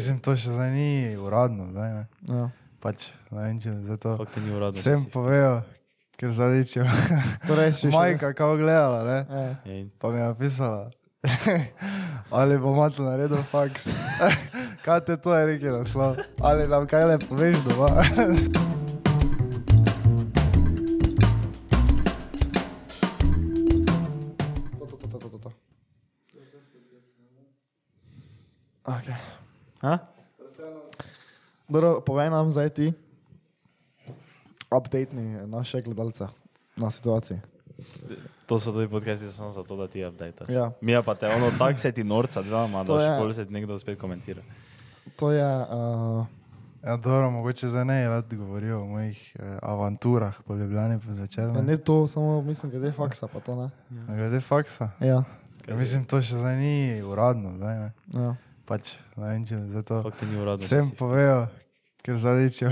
Mislim, to še zdaj ni uradno, zdaj, ne. Ja. Pač, ne vem, če zato Kako ti ni uradno? vsem povejo, ker zadičijo. Torej, si še- Majka, kako gledala, ne? Ja. Pa mi je napisala, ali bo mato naredil faks. kaj te to je rekel naslov? Ali nam kaj le poveš doma? Dobro, povej nam zdaj ti, update naše gledalce na situaciji. To so tudi podcasti samo zato, da ti update. Ja. Mi pa te ono tak se ti norca dvama, To da je- špol se ti nekdo spet komentira. To je, uh, Ja, dobro, mogoče za ne rad govorijo o mojih eh, avanturah po Ljubljani po zvečer. ja, Ne? ne to, samo mislim, glede faksa, pa to ne. A Glede faksa. Ja. Ja, mislim, to še zdaj ni uradno, zdaj, ne. ja. Pač, vem, če zato ti ni uradno? vsem povejo, ker zadičijo.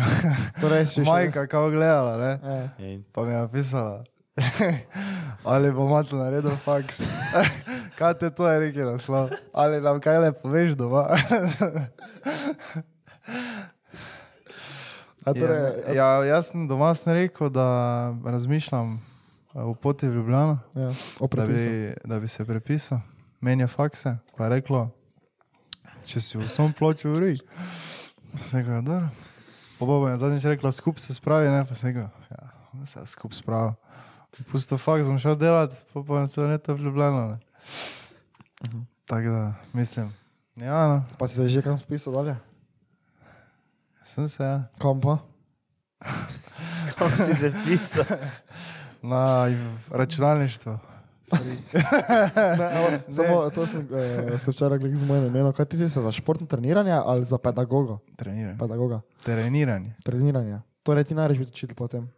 Torej, si še... Majka, kako gledala, ne? Ja. Ja, in- Pa mi je napisala, ali bo mato naredil faks. kaj te to je rekel naslov? Ali nam kaj le poveš doma? A torej, ja, jaz sem doma sem rekel, da razmišljam eh, o poti v Ljubljano, ja, o da bi, da bi se prepisal, menja fakse. Pa je reklo, če si v svom ploču uri. Sem rekel, ja, dobro. Pa bo je zadnjič rekla, skup se spravi, ne, pa sem rekel, ja, se skup spravil. Pusto faks bom šel delati, pa pa se ne to v Ljubljano. Ne. Tako da, mislim, ja, no, Pa si se že kam vpisal dalje? sem se, ja. Kam pa? Kako si se pisal? na računalništvo. Ne, evo, samo to sem uh, se včeraj gledal z mojim imenom. Kaj ti si se za športno treniranje ali za pedagoga? Treniranje. Pedagoga. Treniranje. Treniranje. Torej ti najraš biti učitelj potem.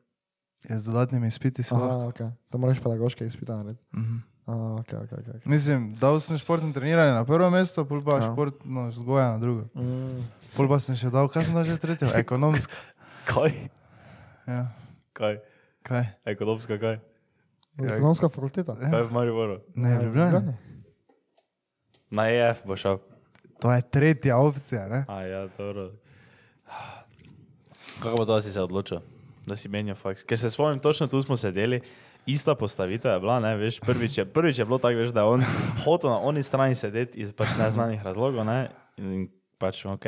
Ja, z dodatnimi izpiti se lahko. Aha, ok. Da moraš pedagoške izpite narediti. Mhm. Aha, ok, ok, ok. ok. Mislim, dal sem športno treniranje na prvo mesto, pol pa Ja. športno vzgoja na drugo. Mm. Pol pa sem še dal, kaj sem dal že tretjo? Ekonomska. Kaj? Ja. Kaj? Kaj? Ekonomska kaj? Ja. Ekonomska fakulteta. Kaj v Mariboru? Ne, v Ljubljani. Na EF bo šel. To je tretja opcija, ne? A ja, dobro. Kako pa to da si se odločil, da si menjal faks? Ker se spomnim, točno tu smo sedeli, ista postavitev je bila, ne, veš, prvič je, prvič je bilo tako, veš, da je on hotel na oni strani sedeti iz pač neznanih razlogov, ne, in pač ok,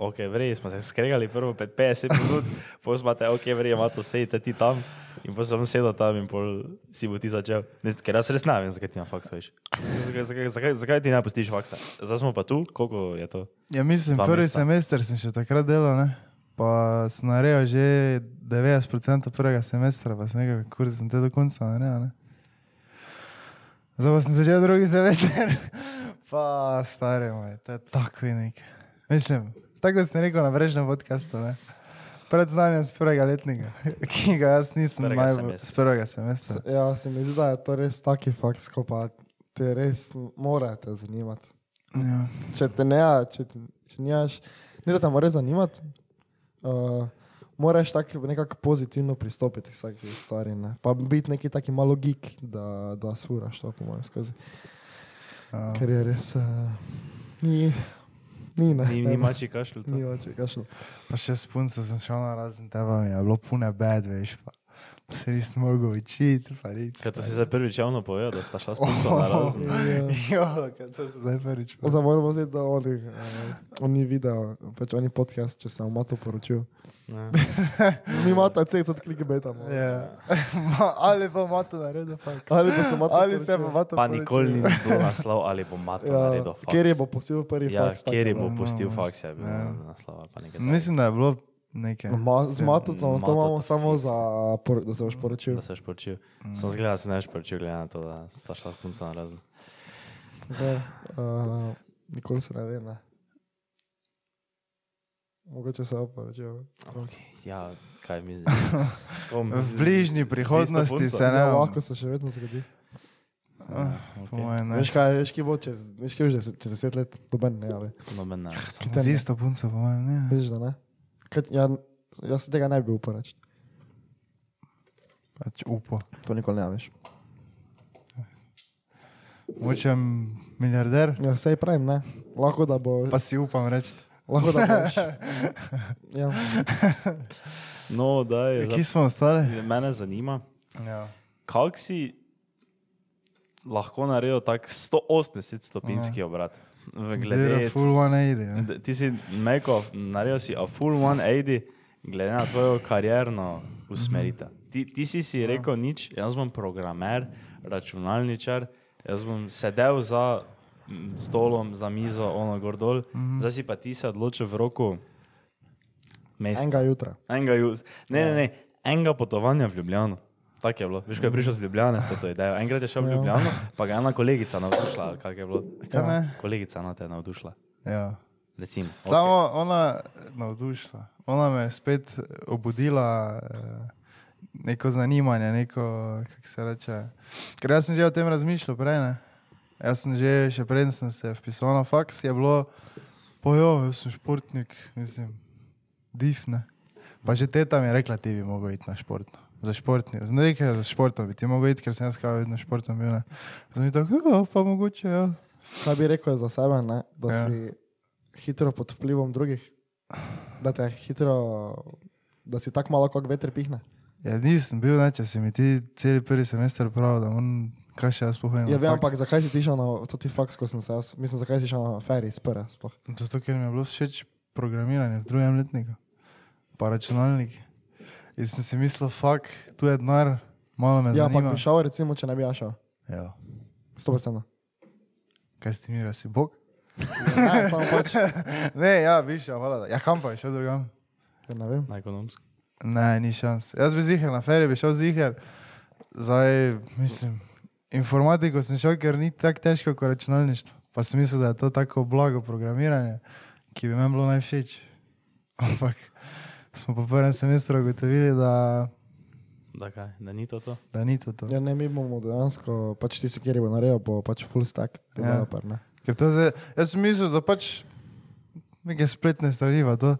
ok, vrej, smo se skregali prvo 50 minut, potem smo te, ok, vrej, ima to sejte ti tam, in potem sem sedel tam in pol si bo ti začel, ne, ker jaz res ne vem, zakaj ti na faks veš. Zakaj, zakaj, zakaj, zakaj ti ne pustiš faksa? Zdaj smo pa tu, koliko je to? Ja, mislim, prvi mesta. semester sem še takrat delal, ne? Pa sem naredil že 90% prvega semestra, pa sem nekaj kurz sem te do konca naredil, ne? Zdaj pa sem začel drugi semester, pa stari moj, to je tako nekaj. Mislim, tako sem rekel na prejšnjem podkastu, ne? Pred znanjem z prvega letnika, ki ga jaz nisem najbolj semestra. z prvega semestra. Ja, se mi zdi, da je to res taki faks, ko pa te res morate zanimati. Ja. Če te ne, če, te, če nimaš, ne da te mora zanimati, uh, moraš tako nekako pozitivno pristopiti k vsaki stvari. Ne? Pa biti neki taki malo geek, da, da svuraš to, po mojem, skozi. Ja. Ker je res, uh, ni, ni, ne. Ni, ni mači kašlju. Ni mači, kašlo. Pa še s punco sem šel na razen tebe, mi je bilo pune bed, veš, pa, pa se nisem mogel učiti. Kaj to si zdaj prvič javno povedal, da sta šla s puncem na razen? Jo, kaj to se zdaj prvič pa. Zdaj moramo vzeti, da oni, uh, oni video, pač oni podcast, če sem vam to poročil. Ne. Mi imamo ta cel cel kliki beta. no. Ja. Ma- Ali pa mato naredil fakt. Ali pa se Mato Ali se pa mato Pa nikoli ni bilo naslov, ali bo mato Ja, naredil faks. Kjer je bo postil prvi Ja, faks? kjer je bo ne. pustil no, faks, je bil ja. naslov. Mislim, da je bilo nekaj. No, Ma, z Matotom, to Mato imamo to samo za, por, da se boš poročil. Da se boš poročil. Sem zgledal, da se ne boš poročil, glede na to, da sta šla s puncem na razen. Okay. Uh, nikoli se ne ve, ne. Mogoče se bo poročil. Ja, kaj mi zdaj? V bližnji prihodnosti punco? se ne. Ja, lahko se še vedno zgodi. Ah, mojem ne. Veš kaj, veš, ki bo čez, veš, kaj bo čez, čez deset let, doben ne, ali. Noben ne. Z isto punco, po mojem ne. Veš, da ne. Kaj, ja, jaz tega ne bi upal reči. Pač upo. To nikoli ne veš. Močem milijarder, Ja, sej pravim, ne. Lahko da bo. pa si upam reči. Lahko da boš. Ja. No, da je. Kje smo ostali? Mene zanima, Ja. kako si lahko naredil tak 180 stopinjski obrat. Glede full 180. ne. D- Ti si meko, naredil si a full 180, glede na tvojo karjerno usmeritev. Ti, ti si si rekel nič, jaz bom programer, računalničar, jaz bom sedel za mm, stolom, za mizo, ono gor dol, zdaj si pa ti se odločil v roku meseca. Enega jutra. Enega, ju- ne, ne, ne, enega potovanja v Ljubljano. Tako je bilo. Veš, ko je prišel z Ljubljana, ste to idejo. Enkrat je šel v Ja. Ljubljano, pa ga je ena kolegica navdušila. Kako je bilo? Kaj ne? Kolegica na te navdušila. Ja. Recimo. Samo ona navdušila. Ona me je spet obudila eh, neko zanimanje, neko, kako se reče. Ker jaz sem že o tem razmišljal prej. Ne? Jaz sem že, še preden sem se vpisal na faks, je bilo, pojo, jaz sem športnik, mislim, difne. Pa že teta mi je rekla, ti bi mogel iti na športno. Za športni, za nekaj za športom bi ti mogel iti, ker sem jaz kao vedno športom bil. Jih tako, ja, pa mogoče, ja. Kaj bi rekel za sebe, ne? da Ja. si hitro pod vplivom drugih? Da te hitro, da si tako malo kot veter pihne. Ja, nisem bil, ne, če si mi ti cel prvi semester prav, da on, kaj še jaz pohojim. Ja, vem, ampak zakaj si ti šel na to ti faks, ko sem se jaz, mislim, zakaj si šel na ferij spre, sploh. Zato, ker mi je bilo všeč programiranje v drugem letniku, pa računalnik. In sem si mislil, fuk, tu je denar, malo me Ja, ampak zanima. bi šel, recimo, če ne bi ja šel. Ja, 100%. kaj si ti mi, da si bog? Ne, samo pač. ne, ja, bi šel, hvala. Ja, kam pa je šel drugam? Ja, ne vem. Na ekonomsko. Ne, ni šans. Jaz bi ziger na ferij, bi šel ziger. Zdaj, mislim, informatiko sem šel, ker ni tako težko kot računalništvo. Pa sem mislil, da je to tako blago programiranje, ki bi meni bilo najvšeč. Ampak smo po prvem semestru ugotovili, da, Da, kaj, da ni to to. da ni to. to. Ja, ne, mi bomo dejansko, pač ti si kjer bo naredil, bo pač full stack developer, ne. Ker to zdaj, jaz sem mislil, da pač neke spletne strani, to.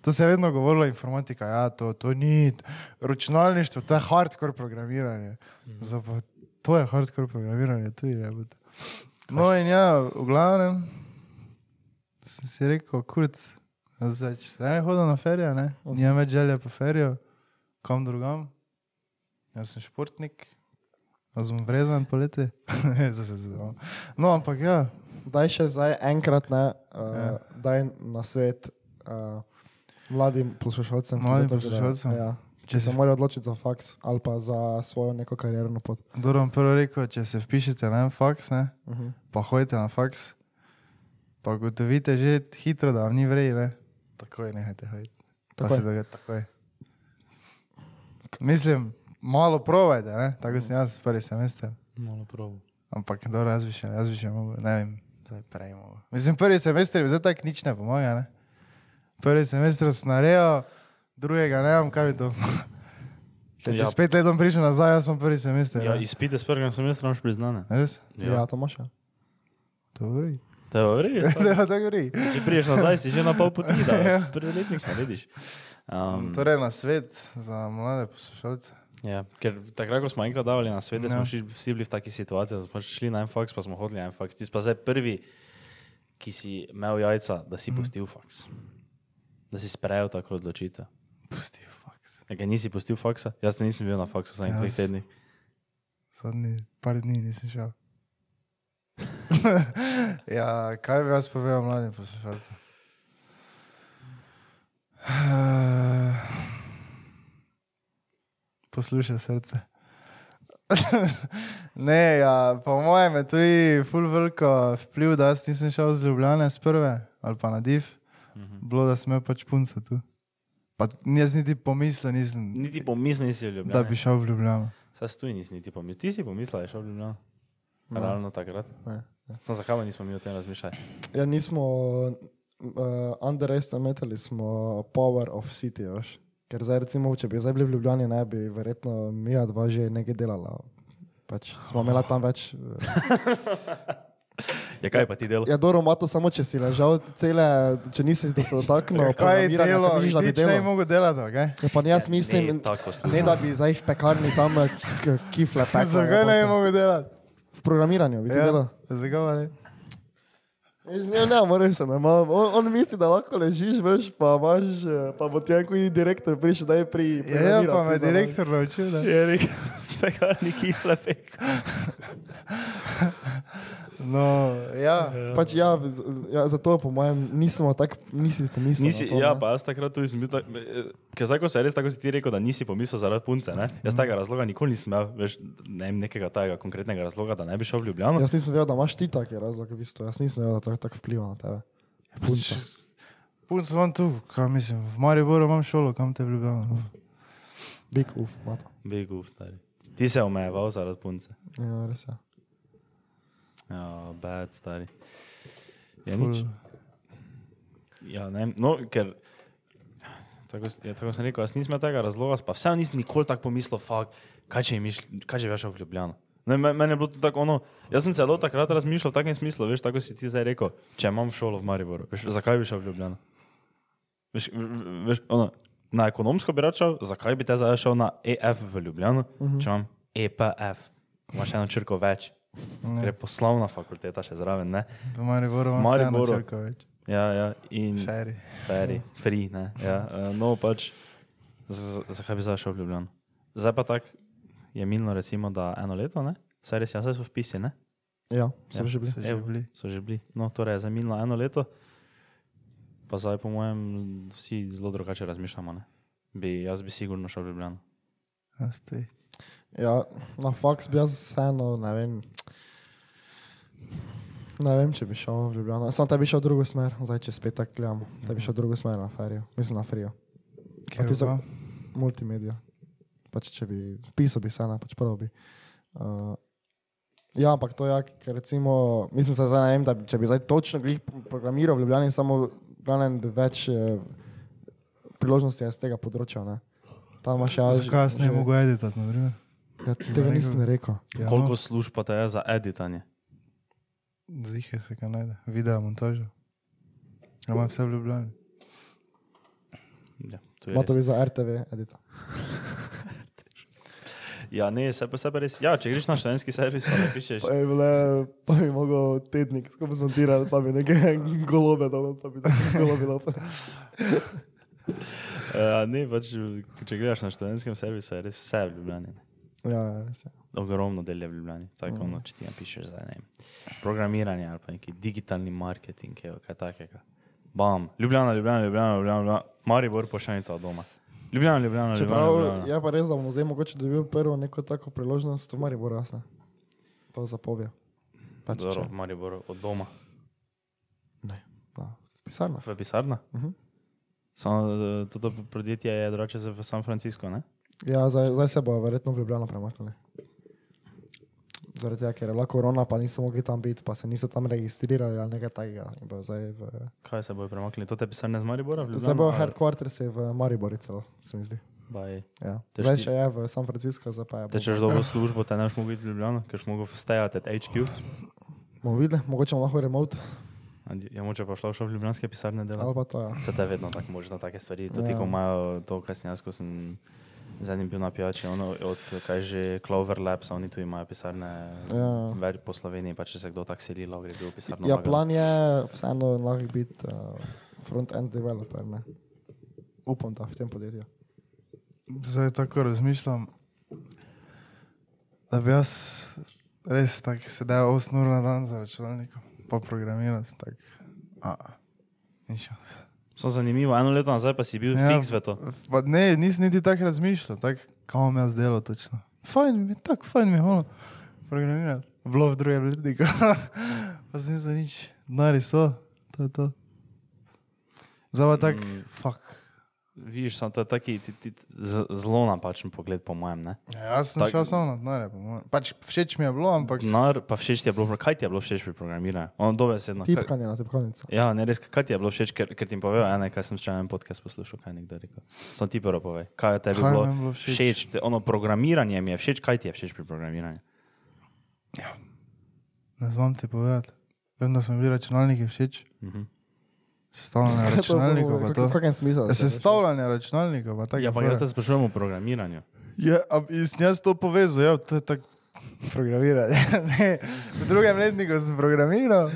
To se je vedno govorilo, informatika, ja, to, to ni računalništvo, to je hardcore programiranje. Zdaj pa to je hardcore programiranje, to je. jebote. No in ja, v glavnem sem si rekel, kurc, zdaj ne hodim na ferijo, ne, nimam več želje po ferijo, kam drugam. Jaz sem športnik, jaz bom vrezen poleti. No, ampak ja, Daj še zdaj enkrat, ne, uh, Ja. ja. daj na svet uh, mladim poslušalcem. Mladim poslušalcem? Ja. Če se- morajo odločiti za faks ali pa za svojo neko karierno pot. Dobro, bom prvo rekel, če se vpišete na en faks, ne, Uh -huh. pa hodite na faks, pa gotovite že hitro, da vam ni vrej, ne, takoj nehajte hoditi. Pa Takoj. se dogajate takoj. Mislim, malo provajte, ne, tako sem jaz prvi semester. Malo probo. Ampak dobro, jaz bi še, jaz bi še mogel, ne vem, zdaj prej mogel. Mislim, prvi semester mi zdaj tako nič ne pomaga, ne. Prvi semester sem naredil, drugega ne vem, kaj bi to. Če Ja. čez pet let bom prišel nazaj, jaz sem prvi semester. Ja, izpite s prvega semestra imaš priznane. Res? Ja, ja to imaš. Ja. Dobro. To je res. Da, tako gre. Če priješ nazaj, si že na pol poti, Ja. da prvi letnik ne vidiš. Um, Torej, na svet za mlade poslušalce. ja, ker takrat, ko smo enkrat davali na svet, Ja. smo šli, vsi bili v taki situaciji, da smo pač šli na en faks, pa smo hodili na en faks. Ti si pa zdaj prvi, ki si imel jajca, da Mhm. si pustil faks. Da si sprejel tako odločitev. Pusti, faks. Kaj nisi pustil faksa? Jaz te nisem bil na faksu zadnjih dveh tednih. Zadnji par dni nisem šel. ja, kaj bi jaz povedal mladim poslušalcem? Poslušaj srce. ne, ja, po mojem je tudi ful veliko vpliv, da jaz nisem šel z Ljubljane s prve ali pa na div. Mhm. Bilo, da sem imel pač punco tu. Pa jaz niti pomislil nisem, Niti pomisli nisi v Ljubljani. da bi šel v Ljubljano. Saj tu nisi niti pomislil. Ti si pomislil, da je šel v Ljubljano. Realno takrat. Ne. Sam zakaj nismo mi o tem razmišljali? Ja, nismo uh, underestimatili smo power of city, veš. Ker zdaj recimo, če bi zdaj bili v Ljubljani, ne bi verjetno mi dva že nekaj delala. Pač smo imeli tam več. eh, Ja, kaj pa ti delo? Ja, dobro, ima to samo, če si ležal cele, če nisi se dotaknil. Ja, kaj je delo, kaj misliš, da bi nič ne bi mogel delati, okay? Ja, pa ne, jaz mislim, Ne, služi. ne da bi zdaj v pekarni tam eh, kifle pekel. Zakaj ne bi mogel delati? V programiranju ti Ja, zakaj pa ne? Ne, ne, moraš se ne. On, on misli, da lahko ležiš, veš, pa imaš, eh, pa bo ti neki direktor prišel, da je pri... Ja, ja, pa me ne. direktor naučil, da. Je rekel, pekarni kifle, pek. No, ja. Pač ja, z- z- ja, zato po mojem nismo tako, nisi pomislil. Nisi, to, ja, ne. pa jaz takrat tudi sem bil tak, eh, ker zdaj, ko se res tako si ti rekel, da nisi pomislil zaradi punce, ne? Jaz tega razloga nikoli nisem imel, veš, ne vem, nekega tega konkretnega razloga, da ne bi šel v Ljubljano. Jaz nisem vedel, da imaš ti tak razlog, v bistvu. Jaz nisem vedel, da to tako vpliva na tebe. Punca. Punc sem tu, kam mislim, v Mariboru imam šolo, kam te vljubljam. Big uf, mata. Begu, stari. Ti se omejeval zaradi punce. Ja, res je. Ja, bad, stari. Ja, nič. Ja, ne, no, ker. Tako, ja, tako sem rekel, jaz nisem imel tega razloga, pa vseeno nisem nikoli tako pomislil, fuck, kaj če bi šel v Ljubljano. Ne, me- Meni je bilo to tako ono, jaz sem celo takrat razmišljal v takem smislu, veš, tako si ti zdaj rekel, če imam šolo v Mariboru, veš, zakaj bi šel v Ljubljano? Veš, veš, ono, na ekonomsko bi račal, zakaj bi te zdaj šel na EF v Ljubljano, uh -huh. če imam EPF, imaš eno črko več, ker je poslovna fakulteta še zraven, ne? V Mariboru imam Mariboru. črko več. Ja, ja, in Šeri. Feri, free, ne. Ja, eh, no, pač, z- zakaj bi zdaj šel v Ljubljano? Zdaj pa tako je minilo, recimo, da eno leto, ne? Saj res, ja, saj so vpisi, ne? Ja, so Ja, že bili. So že bili. So že bili. No, torej je zdaj minilo eno leto, pa zdaj, po mojem, vsi zelo drugače razmišljamo, ne? Bi, jaz bi sigurno šel v Ljubljano. Ja. Ja, na faks bi jaz vseeno, ne vem. Ne vem, če bi šel v Ljubljano. Sam te bi šel v drugo smer, zdaj če spet tako gledamo. Te bi šel v drugo smer na ferijo, mislim na ferijo. Ker ti za- Multimedia. Pač če bi vpisal, bi se ena, pač prvo bi. Uh, ja, ampak to je, jak, ker recimo, mislim se zdaj ne vem, da bi- če bi zdaj točno glih programiral v Ljubljani, samo glavnem več eh, priložnosti je z tega področja. Ne. Tam imaš ja, Zakaj jaz ne mogu editati, na primer? Ja, tega nisem rekel. Ja, Koliko služb pa te je za editanje? Zihaj se kaj najde. Video montaža. Ja, imam vse v Ljubljani. Ja, to je Ma to res. bi za RTV edita. Ja, ne, se pa sebe res. Ja, če greš na študentski servis, pa ne pišeš. Pa, bile, pa bi mogel tednik skupaj zmontirati, pa bi nekaj golobe dal, pa bi tako golobilo. Uh, ne, pač, če gledaš na študentskem servisu, je res vse v Ljubljani. Ja, ja. Ogromno del je v Ljubljani. Tako, mm. no, če ti napišeš za ne, programiranje ali pa neki digitalni marketing, evo, kaj takega. Bam, Ljubljana, Ljubljana, Ljubljana, Ljubljana, Ljubljana. Maribor pošaljnica od doma. Ljubljana, Ljubljana, Ljubljana. Čeprav Ljubljana. je pa res, da bomo zdaj mogoče dobil prvo neko tako priložnost v Mariboru, jasno. To zapovje. Pač, Dobro, če- v Mariboru od doma. Ne, da, pisarna. V pisarna. Uh -huh. Samo eh, to podjetje je drugače v San Francisco, ne? Ja, zdaj, zdaj se bo verjetno v Ljubljano premaknili. Zaradi tega, ker je bila korona, pa niso mogli tam biti, pa se niso tam registrirali ali nekaj takega. Bojo v, Kaj se bojo premaknili? To te pisarne z Maribora? v zdaj Ljubljano, bo ali- headquarters je v Mariboru celo, se mi zdi. Baj. Ja. Te Zdaj še je v San Francisco, zdaj pa je. Te češ dolgo službo, te ne boš mogel biti v Ljubljano, ker boš mogel stajati at HQ. Bomo videli, mogoče bomo lahko remote Ja, moče pa šla v ljubljanske pisarne pa to. Ja. Se te vedno tako možno, take stvari. Tudi Ja. ko imajo to, jaz, ko sem zadnji bil na pijači, ono, od kaj že Clover Labs, oni tu imajo pisarne Ja. več po Sloveniji, pa če se kdo tak seli, lahko gre v pisarno. Ja, Magalo. plan je vseeno lahko biti uh, front-end developer. Ne? Upam, da v tem podjetju. Zdaj tako razmišljam, da bi jaz res tako sedel 8 ur na dan za računalnikom, pa programiral sem tako. A, ni šans. So zanimivo, eno leto nazaj pa si bil Ja. fiks v to. Pa ne, nisem niti tako razmišljal, tako kam jaz delal točno. Fajn mi je, tako fajn mi je, ono, programirati. Bilo v drugem letniku. pa sem mislil nič, denari so, to je to. Zdaj pa tako, Mm. fuck. Vidiš, samo to je taki ti, ti, zelo napačen pogled, po mojem. Ne? Ja, jaz sem Tak- šel samo na denarje, po mojem. Pač všeč mi je bilo, ampak... Nar, pa všeč ti je bilo, kaj ti je bilo všeč pri programiranju? Ono dobesedno. kaj- Tipkanje na tipkovnico. Ja, ne res, kaj ti je bilo všeč, ker, ker ti jim povedal, ene, kaj sem včeraj en podcast poslušal, kaj je nekdo rekel. Sam ti prvo povej, kaj je tebi Kaj bilo, je bilo všeč? všeč? Te, ono programiranje mi je všeč, kaj ti je všeč pri programiranju? Ne znam ti povedati. Vem, da so mi bili računalniki všeč. Mhm. Sestavljanje računalnikov pa to. V kakem smislu? Ja, sestavljanje računalnikov. Ja, pa jaz te sprašujem o programiranju. Ja, a in jaz to povezal, ja, to je tako programiranje. V drugem letniku sem programiral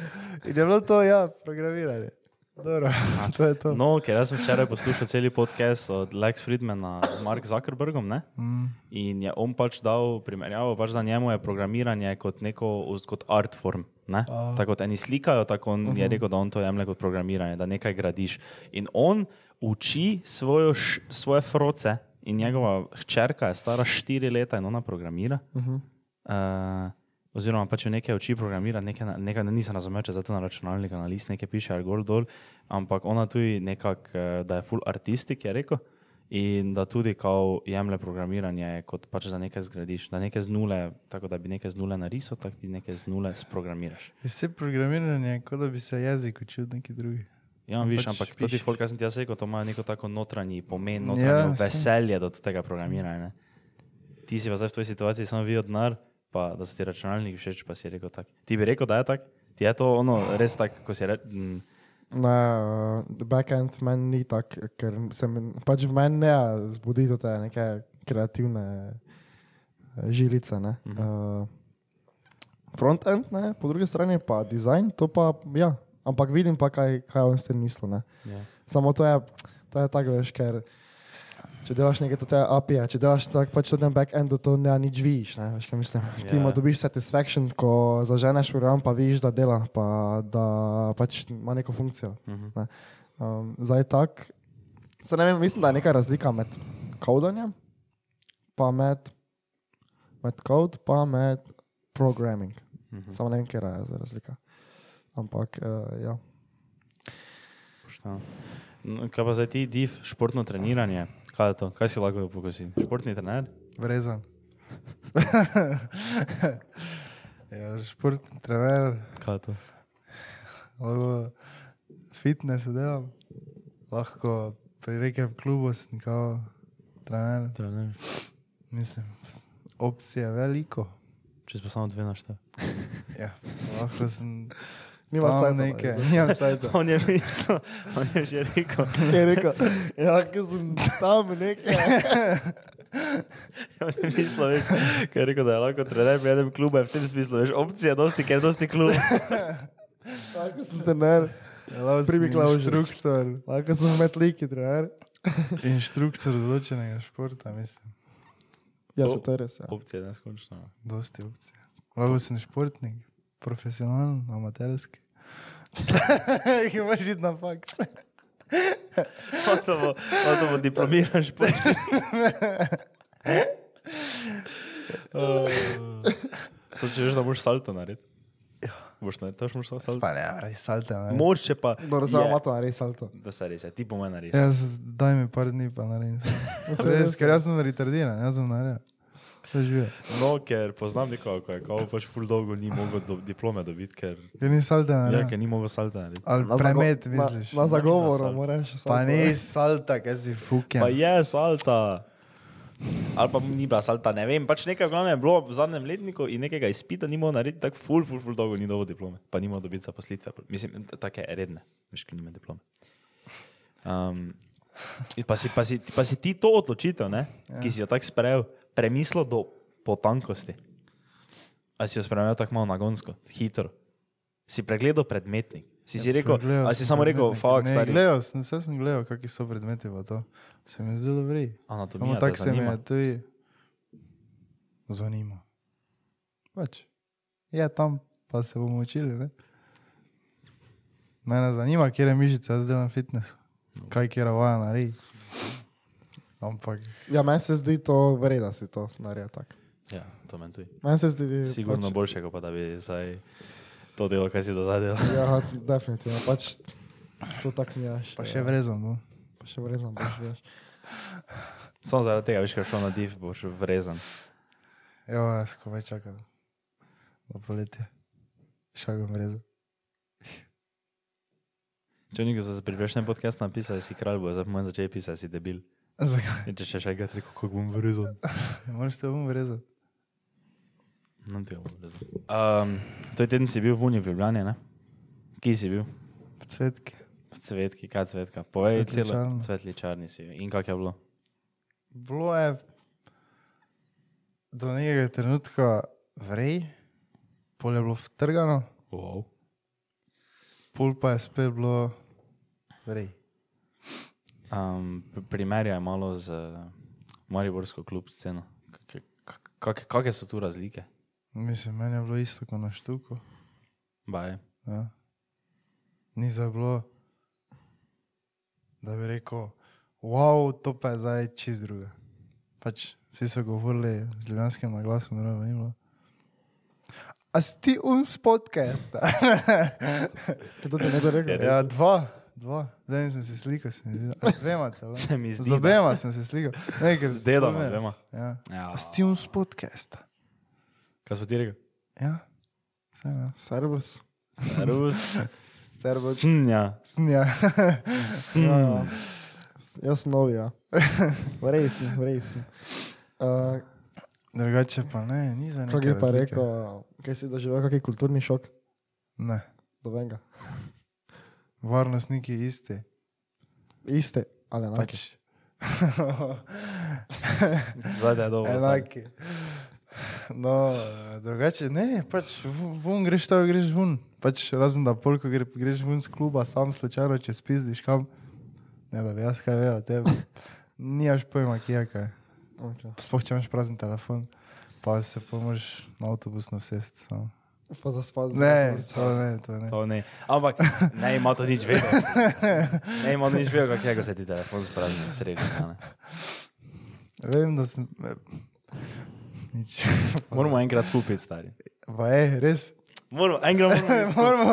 In je bilo to, ja, programiranje. Dobro, to je to. No, ker jaz sem včeraj poslušal cel podcast od Lex Friedmana z Mark Zuckerbergom, ne? Mm. In je on pač dal primerjavo, pač za njemu je programiranje kot neko kot art form. Ne? A. Tako kot eni slikajo, tako on je rekel, da on to jemlje kot programiranje, da nekaj gradiš. In on uči svojo, š- svoje froce in njegova hčerka je stara štiri leta in ona programira. Uh -huh. uh, oziroma pač jo nekaj uči programirati, nekaj, nekaj nisem razumel, če zato na računalniku na list nekaj piše ali gor dol, ampak ona tudi nekako, eh, da je full artistik, je rekel. In da tudi kao jemlje programiranje, kot pač da nekaj zgradiš, da nekaj z nule, tako da bi nekaj z nule narisal, tako ti nekaj z nule sprogramiraš. Je vse programiranje, kot da bi se jezik učil neki drugi. Ja, viš, Pač ampak ti pišeš. folk, kar sem ti jaz rekel, to ima neko tako notranji pomen, Ja, notranje saj. veselje do tega programiranja. Ne? Ti si pa zdaj v toj situaciji samo videl denar, pa da so ti računalniki všeč, pa si rekel tako. Ti bi rekel, da je tako? Ti je to ono res tako, ko si rekel. Ne, uh, backend meni ni tak, ker se mi, pač v meni ne zbudi te neke kreativne eh, žilice. Ne. Uh, frontend, ne, po drugi strani pa design, to pa ja, ampak vidim pa, kaj, kaj on s tem misli. Ne. Ja. Samo to je, to je tako, veš, ker če delaš nekaj te API, če delaš tako pač na backendu, to ne nič vidiš, ne, veš, kaj mislim. Ja. Ti mu dobiš satisfaction, ko zaženeš program, pa vidiš, da dela, pa da pač ima neko funkcijo. Mhm. Ne. Um, zdaj tak, se ne vem, mislim, da je neka razlika med kodanjem, pa med, med kod, pa med programming. Mhm. Samo ne vem, kje je zdaj razlika. Ampak, uh, ja. No, kaj pa zdaj ti, div, športno treniranje? Kaj je to? Kaj si lahko pokosi? Športni trener? Vrezan. ja, športni trener, Kaj je to? lahko fitness delam, lahko pri nekem klubu sem kao trener. trener. Mislim, opcije je veliko. Če si pa samo dve naštej. Ja, lahko sem Nima tam cajta, neke, ne, nimam cajta. On je mislil, on je že rekel, Je rekel, ja, ker sem tam nekaj. on je mislil, veš, kaj je rekel, da je lahko trener pri enem klubu, je v tem smislu, veš, opcija, dosti, ker je dosti klub. Lahko sem trener, Lahko sem Pri Miklavžu. Inštruktor, lahko sem metliki trener. inštruktor določenega športa, mislim. Ja, se to je res. Ja. Opcija je neskončna. Dosti opcije. Lahko sem športnik, profesionalen, amaterski. Imaš iti na faks. To bo, to bo diplomiran šport. So, če veš, da moraš salto narediti. Boš naredil, to moraš salto. Pa ne, radi. Ne. Moč, če pa. Dobro, samo ima to narediti salto. Da se res, ti po meni res. Jaz daj mi par dni pa naredim. res, ker jaz sem retardiran, jaz sem naredil. Vse žive. No, ker poznam nekoga, ko je kao pač ful dolgo ni mogel do, diplome dobiti, ker, Ker ni salte ja, naredil. ker ni mogel salta narediti. Ali Na premet, na- misliš. Na zagovoru salto. moraš. Pa salto. ni salta, kaj si fuken. Pa je salta. Ali pa ni bila salta, ne vem. Pač nekaj v glavnem je bilo v zadnjem letniku in nekega izpita ni mogel narediti, tako ful, ful, ful dolgo ni dobil diplome. Pa ni mogel dobiti zaposlitve. Mislim, take redne, veš, ki nima diplome. Um, in pa, si, pa, si, pa si ti to odločitev, ne, ja. ki si jo tako sprejel, premislil do potankosti. Ali si jo sprejel tako malo nagonsko, hitro. Si pregledal predmetnik. Si si rekel, Pregledal ali si samo rekel, fuck, stari. Gledal sem, vse sem gledal, kakšni so predmeti v to. Se mi je zdelo vri. Anatomija, tako te se mi zanima. je tudi zanima. Pač. Je tam, pa se bomo učili. Ne? Mene zanima, kje je mišica, jaz delam fitness. Kaj kje vaja naredi. Ampak Ja, meni se zdi to vredno, da si to naredil tako. Ja, to meni tudi. Meni se zdi, Sigurno pač, boljše, kot pa da bi zdaj to delo, kaj si do zdaj delal. Ja, definitivno. Pač to tako mi je. pa še vrezam. No? Pa še vredno, boš veš. Samo zaradi tega, veš, ker šel na div, boš vrezan. Jo, jaz ko več čakam. Do poletja. Šagam vrezam. Če nekdo za priprejšnjem podkastu napisal, da si kralj, bo zdaj začel pisati, da si debil. Zakaj? In če še še enkrat rekel, kako bom vrezan. Ne moreš se bom vrezal. No, tega bom vrezan. Um, to je teden si bil v Uni v Ljubljani, ne? Kje si bil? V cvetki. V cvetki, kaj cvetka? Povej celo. Cvetličarna. Cvetličarni si. In kako je bilo? Bilo je do nekega trenutka vrej, pol je bilo vtrgano, Wow. pol pa je spet bilo, vrej. Um, primerjaj malo z Mariborsko klub sceno. Kake- kak- kak- Kakšne so tu razlike? Mislim, meni je bilo isto kot na štuku. Baj. Ja. Ni za bilo, da bi rekel, wow, to pa je zdaj čist druga. Pač vsi so govorili z ljubljanskim naglasom, da ni bilo. A si ti uns podcasta? Kaj to ti ne bi rekel? ja, dva, dva. Zdaj sem se slikal, se mi zdi. A s dvema celo. Se mi zdi, Z obema sem se slikal. Ne, ker Z dedom, to me- vemo. Ja. Ja. A si ti uns podcasta? Kaj smo ti rekli? Ja. Sem, ja. Servus. Servus. Servus. Snja. Snja. Ja, ja. S- Jaz sem novi, ja. Resni, resni. Uh, Drugače pa ne, ni za kaj nekaj. je pa rekel, kaj si doživel, kak je kulturni šok? Ne. Dovenga. Varnostniki isti. Iste, ali enake. Pač. Zdaj je dobro. Enaki. No, drugače ne, pač vu- vun greš tam, greš vun. Pač razen da polko gre, greš vun z kluba, sam slučajno, če spizdiš kam. Ne, da bi jaz kaj vedel tebi. Nimaš pojma, kje je kaj. Okay. Sploh če imaš prazen telefon, pa se pomož na avtobus na vsest. samo. Pa za spad. Ne, to ne, to ne. To ne. Ampak ne ima to nič vedeti. Ne ima nič vedeti, kako se ti telefon spravi na sredi. ne. Vem, da sem... eh, Nič. Moramo enkrat skupaj, stari. Pa je, res. Moramo, enkrat moramo. Moramo.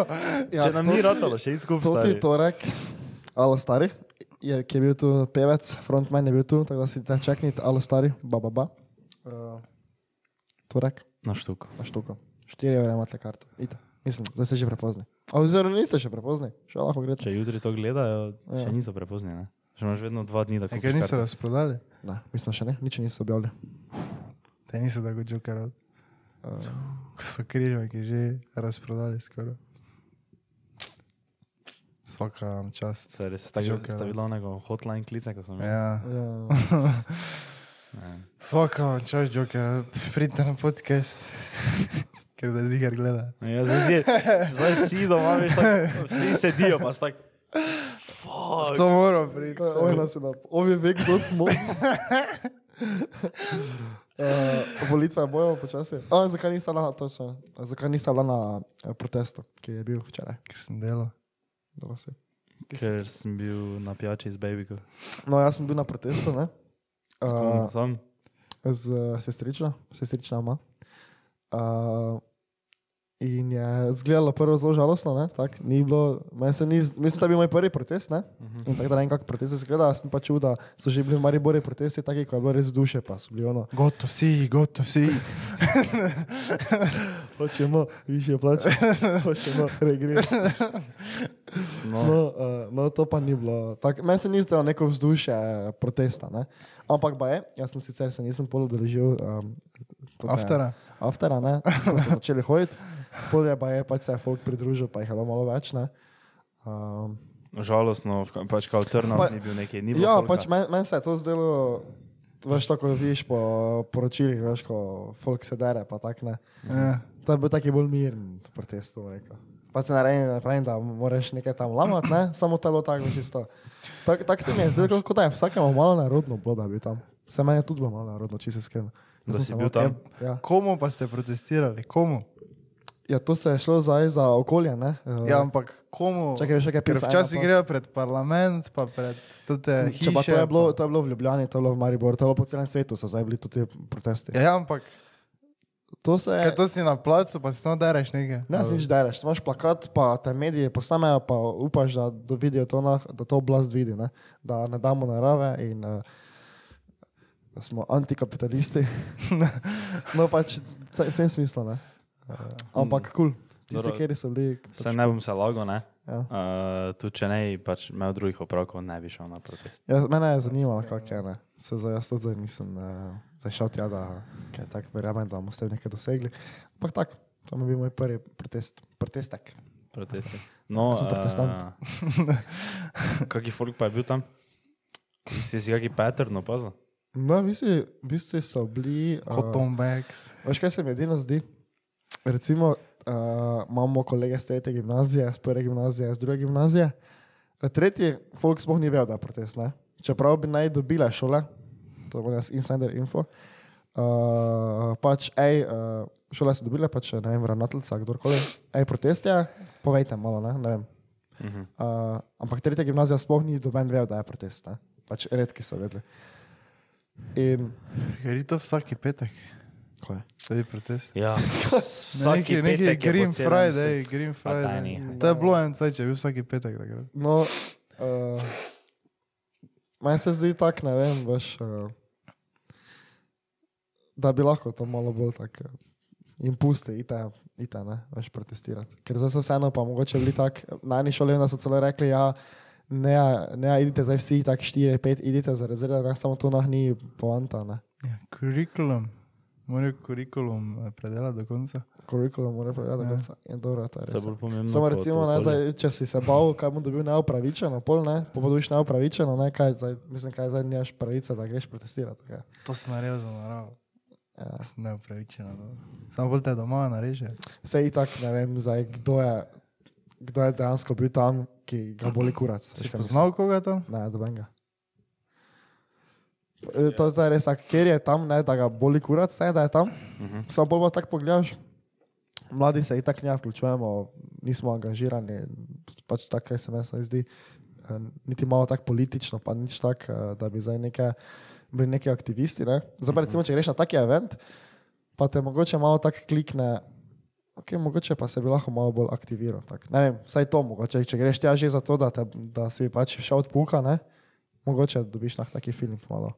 Ja, Če nam to ni ti- ratalo, še iti skupaj. To ti stari. torek, alo stari, je, ki je bil tu pevec, frontman je bil tu, tako da si te čaknite, alo stari, ba, ba, ba. Uh, torek, Na štuku. na štuko. 4 evre imate karto. Ite. Mislim, zdaj ste že prepozni. A oziroma niste še prepozni, še lahko greste. Če jutri to gledajo, še Ja. niso prepozni. Ne? Že imaš vedno dva dni, da Kaj kupiš niso karto. razprodali? Ne, mislim še ne, nič niso objavili. Te niso tako jokerov. Ko so križniki že razprodali skoraj. Svaka čast. Se res, sta, Joker, sta ja. videla onega hotline klica, ko sem imel? Ja. Ja, Vam čast, joker. Pridite na podcast. Ker da zigar gleda. Ja, zdaj, si, zdaj vsi doma, veš, vsi sedijo, pa sta tako. Fuck. To mora priti. Oj, nas je na, ovi ve, kdo smo. Uh, volitve bojo počasi. A, zakaj nista bila na, točno, zakaj nista bila na eh, protestu, ki je bil včeraj? Ker sem delal. Dobro se. Ker sem bil na pijači z babyko. No, jaz sem bil na protestu, ne? Uh, Sam? z uh, sestrično, sestrična ima. Uh, in je zgledalo prvo zelo žalostno, ne? Tak, ni bilo, se ni, mislim, da je bil moj prvi protest, ne? In tako da ne vem, kako protest izgleda, sem pa čul, da so že bili v Mariboru protesti, taki, ko je bilo res duše, pa so bili ono, Gotovo si, gotovo si. hočemo više plače, hočemo regres. No, No, uh, no, to pa ni bilo. Tak, meni se ni zdelo neko vzdušje eh, protesta, ne? ampak ba je, jaz sem sicer se nisem pol udeležil um, tote- Aftera. Aftera, ne, ko so začeli hoditi. Pol je pa je, pač se je folk pridružil, pa jih je bilo malo več. Ne. Um, žalostno, pač kao trnov Pa- ni bil neki, ni bilo ja, folka. pač meni men se je to zdelo, veš, tako vidiš po poročilih, veš, ko folk se dere, pa tak ne. Ja. To je bil taki bolj miren protest, bom rekel. Pa se naredi, ne pravim, da moraš nekaj tam lamati, ne? samo telo tako čisto. Tako tak se mi je zdelo, kot da je vsakemu malo narodno bilo, da bi tam. Se meni je tudi bilo malo narodno, če se iskreno. Jaz Da si bil tam? Ja. Komu pa ste protestirali? Komu? ja, to se je šlo zdaj za okolje, ne? Ja, ampak komu? Čakaj, veš, kaj Ker pisa, včasih grejo pred parlament, pa pred tute hiše. Če pa to je, bilo, to je bilo v Ljubljani, to je bilo v Mariboru, to je bilo po celem svetu, so zdaj bili tudi protesti. Ja, ja, ampak To se je. kaj to si na placu, pa si samo dereš nekaj. Ne, si nič dereš, imaš plakat, pa te mediji posnamejo, pa upaš, da, da vidijo to, na, da to oblast vidi, ne? da ne damo narave in uh, da smo antikapitalisti. no, pač v tem smislu. Ne? Uh, ampak kul, cool. tisti, kjer so bili. Pač, Se ne bom se lagal, ne? ja. Uh, tudi če ne, bi pač imel drugih opravkov, ne bi šel na protest. Ja, mene je zanimalo, kako je. Ne? Se zdaj jaz tudi zdaj nisem uh, zašel tja, da kaj tak verjamem, da bomo s tem nekaj dosegli. Ampak tako, to je bil moj prvi protest, protestek. Protesti. No, sem protestant. Uh, kaki folk pa je bil tam? Si si kaki pattern opazil? No, vi ste, vi ste so bili. Uh, Cotton bags. Veš, kaj se mi edino zdi? Recimo, uh, imamo kolege z tretje gimnazije, z prve gimnazije, z druge gimnazije. Tretji, folk sploh ni vedel, da je protest. Ne? Čeprav bi naj dobile šole, to je jaz insider info. Uh, pač, ej, uh, šole so dobile, pač, ne vem, ravnateljca, kdorkoli. Ej, protest je, povejte malo, ne, ne vem. Mhm. Uh, ampak tretja gimnazija sploh ni doben vedel, da je protest. Ne? Pač redki so vedeli. In Ker je to vsaki petek, ko je? to je protest. Ja, Neki, neki Green Friday, Green Pa daj, Friday. To je bilo en cajt, če je bil vsaki petek. takrat. No, uh, meni se zdi tako, ne vem, veš, uh, da bi lahko to malo bolj tako uh, jim pusti, ite, ite, ne, veš, protestirati. Ker zdaj so vseeno pa mogoče bili tako, na eni šoli so celo rekli, ja, ne, ne, idite zdaj vsi tako 4, 5, idite za rezerve, ne, samo to nah ni poanta, ne. Ja, kurikulum. Morajo kurikulum eh, predelati do konca. Kurikulum mora povedati, Ja. da konca. Je dobro, to je res. pomembno. Samo recimo, ne, zdaj, če si se bal, kaj bom dobil neopravičeno, pol ne, pa bo dobiš neopravičeno, ne, kaj zdaj, mislim, kaj zdaj nimaš pravice, da greš protestirati. Kaj. To sem naredil za naravo. Ja. Sem neupravičen. Samo bolj te doma nareže. Vse itak ne vem, zdaj, kdo, je, kdo je dejansko bil tam, ki ga boli kurac. Si poznal koga tam? Ne, dobenga. E, To, to je res, tak, ker je tam, ne, da ga boli kurac, vse da je tam. Mhm. Samo bolj tako pogledaš. Mladi se itak ne vključujemo, nismo angažirani, pač tako, se meni zdi, eh, niti malo tako politično, pa nič tako, eh, da bi zdaj neke, bili neki aktivisti. Ne? Zdaj pa recimo, če greš na taki event, pa te mogoče malo tako klikne, okay, mogoče pa se bi lahko malo bolj aktiviral. Tak. Ne vem, vsaj to mogoče, če greš tja že zato, da, te, da si pač šel od puka, ne? mogoče dobiš na taki film malo.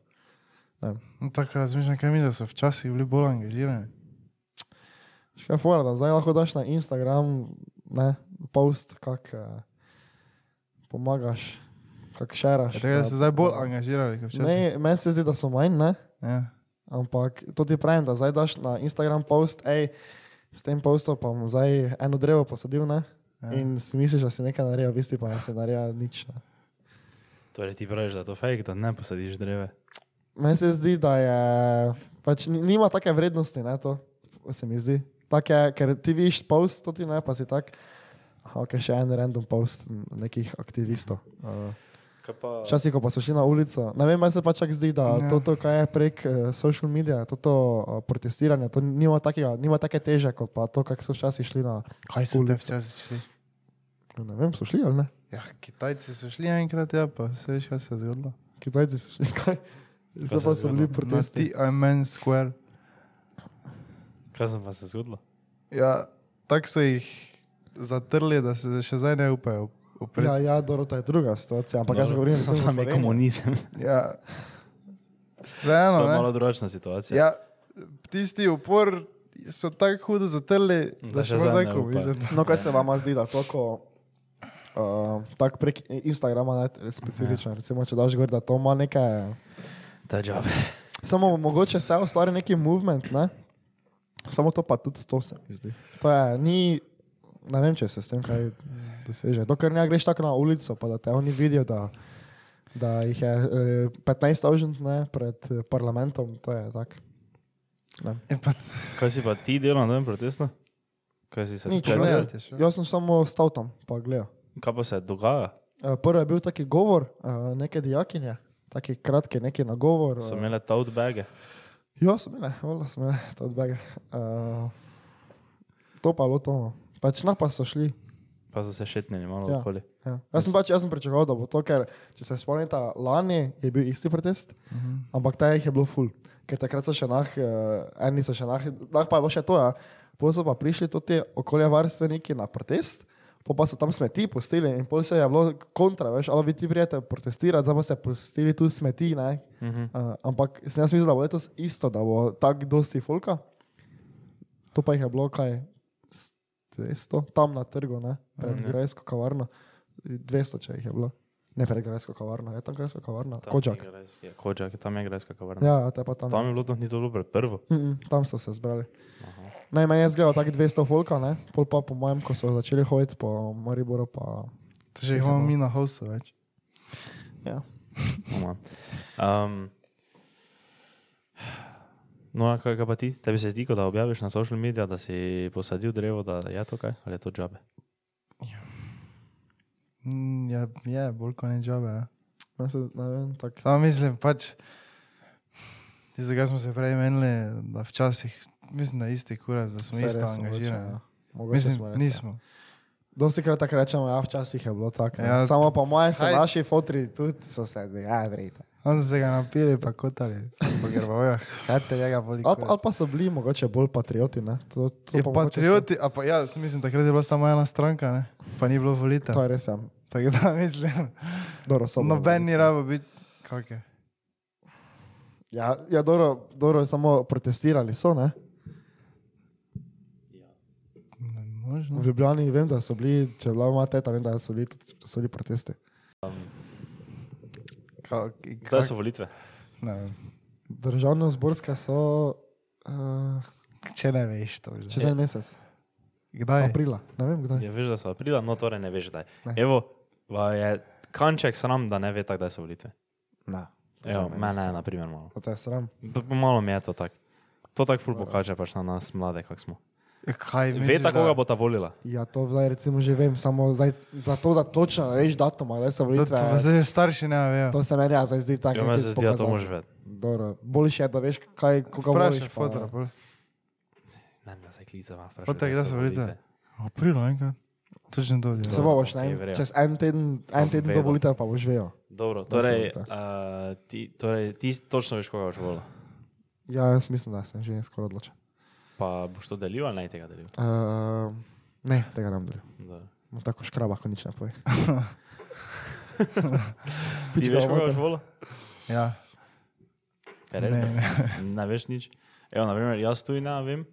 No, tako razmišljam, kaj mi, da so včasih bili bolj angažirani. Še Kaj je fora, da zdaj lahko daš na Instagram ne, post, kak eh, pomagaš, kak šeraš. Ja, Tega da- so zdaj bolj angažirani kot včasih. Ne, meni se zdi, da so manj, ne? Ja. ampak to ti pravim, da zdaj daš na Instagram post, hej, s tem postom pa bom zdaj eno drevo posadil, ne? Ja. In si misliš, da si nekaj naredil, v bistvu pa si naredil nič. Ne? Torej ti praviš, da je to fake, da ne posadiš dreve. Meni se zdi, da je, pač ni- nima take vrednosti, ne, to se mi zdi. Take, ker ti vidiš post, to ti ne, pa si tak, aha, ok, še en random post nekih aktivistov. Uh, Pa... Včasih, ko pa so šli na ulico, ne vem, meni se pač zdi, da Ja. ja. to, kaj je prek uh, social medija, to uh, protestiranje, to nima, takega, nima take teže, kot pa to, kako so včasih šli na, Kaj so te Ulico. včasih šli? ne vem, so šli ali ne? Ja, Kitajci so šli enkrat, ja, pa vse veš, kaj se je zgodilo. Kitajci so šli, kaj? Zdaj se pa je so bili zgodilo? protesti. Na Tiananmen Square. Kaj sem pa se zgodilo? Ja, tako so jih zatrli, da se še zdaj ne upajo upreti. Ja, ja, dobro, to je druga situacija, ampak jaz Dobro. govorim, recimo, za Tam je Slovenijo. komunizem. Ja. Vseeno, To je ne? malo drugačna situacija. Ja, tisti upor so tako hudo zatrli, Da da še zdaj komunizem. No, kaj se vam zdi, da to, ko uh, tako prek Instagrama, ne, specifično, recimo, če daš gor, da to ima neke, Ta job. samo mogoče se ustvari neki movement, ne? Samo to pa tudi to se mi zdi. To je, ni, ne vem, če se s tem kaj doseže. Dokler ne greš tako na ulico, pa da te oni vidijo, da, da jih je eh, 15 avžent pred eh, parlamentom, to je tako. Ne. Je pa Kaj si pa ti delal na tem protestu? Kaj si se še. Jaz sem samo stal tam, pa gledal. kaj pa se dogaja? Eh, Prvo je bil taki govor, eh, neke dijakinje, taki kratki, neki nagovor. So imele tote bage. Ja, so bile, vola, so bile, to odbege. Uh, to pa je bilo to. Pač na pa so šli. Pa so se šetnili malo Ja. okoli. Ja. Jaz sem pač, jaz sem pričakoval, da bo to, ker če se spomnite, lani je bil isti protest, uh -huh. ampak ta jih je bilo full. Ker takrat so še nah, uh, eni so še nah, nah pa je bilo še to, ja. Potem so pa prišli tudi okoljevarstveniki na protest, pol pa so tam smeti pustili in pol se je bilo kontra, veš, ali vi ti prijete protestirati, zdaj pa ste pustili tu smeti, ne. Uh -huh. Uh, ampak sem jaz mislil, da bo letos isto, da bo tako dosti folka. To pa jih je bilo kaj 200, tam na trgu, ne, pred Mm. Grajsko kavarno. 200, če jih je bilo. Ne pred Grajsko kavarno, je tam Grajsko kavarna, Kočak. Ja, Kočak, tam je grajska kavarna. Ja, te pa tam. Tam je bilo to, ni to bilo pred prvo. Mm -mm, tam so se zbrali. Najmanj je zgledal tako 200 folka, ne, pol pa po mojem, ko so začeli hoditi po Mariboru, pa To že jih imamo mi na hosu več. ja. Um, No, a kaj, pa ti? Tebi se zdi, da objaviš na social medijih, da si posadil drevo, da je to kaj? Ali je to džabe? Mm, Ja, je, bolj kot ne džabe. Ja. Ne, se, ne vem, tako. Samo mislim, pač, tisto, kar smo se prej menili, da včasih, mislim, da isti kurac, da smo Saj isto angažirani. ja. Mogoče Mislim, smo res, ja. nismo. Dosti krat tako rečemo, ja, včasih je bilo tako. Ja, Ja, Samo po mojem so naši fotri tudi so se, ja, vrejte. On se ga napili, pa kotali, po grbovjah. Kaj te njega boli? Ali, ali pa so bili mogoče bolj patrioti, ne? To, to Je pa patrioti, a pa ja, mislim, takrat je bila samo ena stranka, ne? pa ni bilo volitev. to je res, ja. Tako da mislim, Dobro, bile noben ni rabo biti, kak je. Ja, ja dobro, dobro, samo protestirali so, ne? Ne, Možno. V Ljubljani vem, da so bili, če je bila moja teta, vem, da so bili, so bili protesti. Kak, Kdaj so volitve? ne. Državno zborske so uh, Če ne veš, to že. čez en mesec, Kdaj? aprila, ne vem kdaj. Ja, veš, da so aprila, no torej ne veš, kdaj. Ne. Evo, je kanček sram, da ne ve tako, kdaj so volitve. Ne. Evo, mene je, na primer, malo. To je sram. Malo mi je to tako. To tako ful pokaže pač na nas mlade, kak smo. Ja, Kaj Ve tako, da- koga bo ta volila. Ja, to zdaj recimo že vem, samo zdaj, za to, da točno veš datum, da so To, volitve. to, to že starši ne vejo. To se meni ja, zdaj zdi tako. Ja, meni se zdi, da to pokazati. moraš vedeti. Dobro, boljše je, da veš, kaj, koga Vprašaj voliš. pa- fotora. pol. Ne, ne, se klicava. Fotek, kdaj so volitve? April, enkrat. Točno to je. Se bo boš, ne? verjamem. Čez en teden, en teden do volitev pa boš vejo. Dobro, Da torej, uh, ti, torej, ti točno veš, koga boš volila. Ja, jaz mislim, da sem že skoraj odločen. Pa boš to delil ali ne tega delil? Uh, ne, tega ne bom delil. Da. No, tako škraba, ko nič ne poje. Ti veš, koga boš volila? Ja, Je res? ne, ne. ne veš nič. Evo, naprimer, jaz tu ne vem,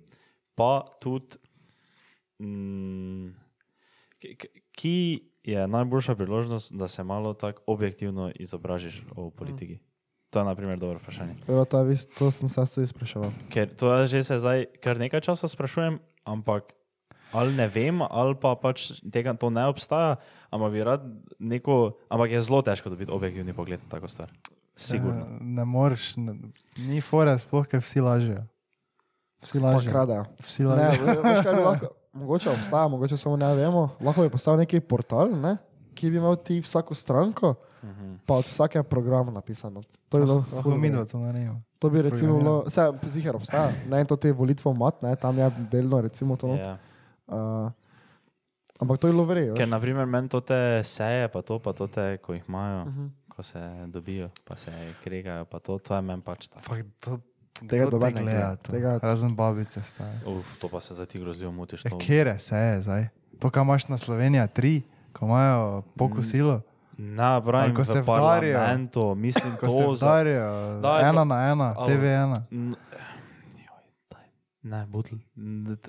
pa tudi, mm, ki- je najboljša priložnost, da se malo tako objektivno izobražiš o politiki. To je, na primer, dobro vprašanje. Evo, to, vis, to sem se tudi spraševal. Ker to že se zdaj kar nekaj časa sprašujem, ampak ali ne vem, ali pa pač tega to ne obstaja, ampak bi rad neko, ampak je zelo težko dobiti objektivni pogled na tako stvar. Sigurno. Ne, ne moreš, ne, ni fora, sploh ker vsi lažejo. Vsi lažejo. kradajo. Vsi Ne, lažejo. ve- veš, kaj bi lahko, mogoče obstaja, mogoče samo ne vemo. Lahko bi postal neki portal, ne? Ki bi imel ti vsako stranko, Mhm. pa od vsakega programa napisano. To bi, bilo Lahko ful mi v redu. dva to naredimo. to bi recimo bilo, vse ziger obstaja, ne to te volitve mat, ne, tam je delno recimo to. not. Ja. Uh, ampak to je bilo verjetno. Ker, na primer, meni to te seje, pa to, pa to te, ko jih imajo, uh Mhm. -huh. ko se dobijo, pa se kregajo, pa to, to je meni pač ta. Fak, to, Tega te ne gleda. tega- Razen babice stare. Uf, to pa se za ti grozljivo mutiš. Ja, To. kere se je zdaj? To, kar imaš na Slovenija, tri, ko imajo pokosilo, Na, pravim, Ali ko se vdarijo. mislim, ko to se vdarijo, Daj, ena na ena, ali- TV1. N- joj, daj. Ne, butl.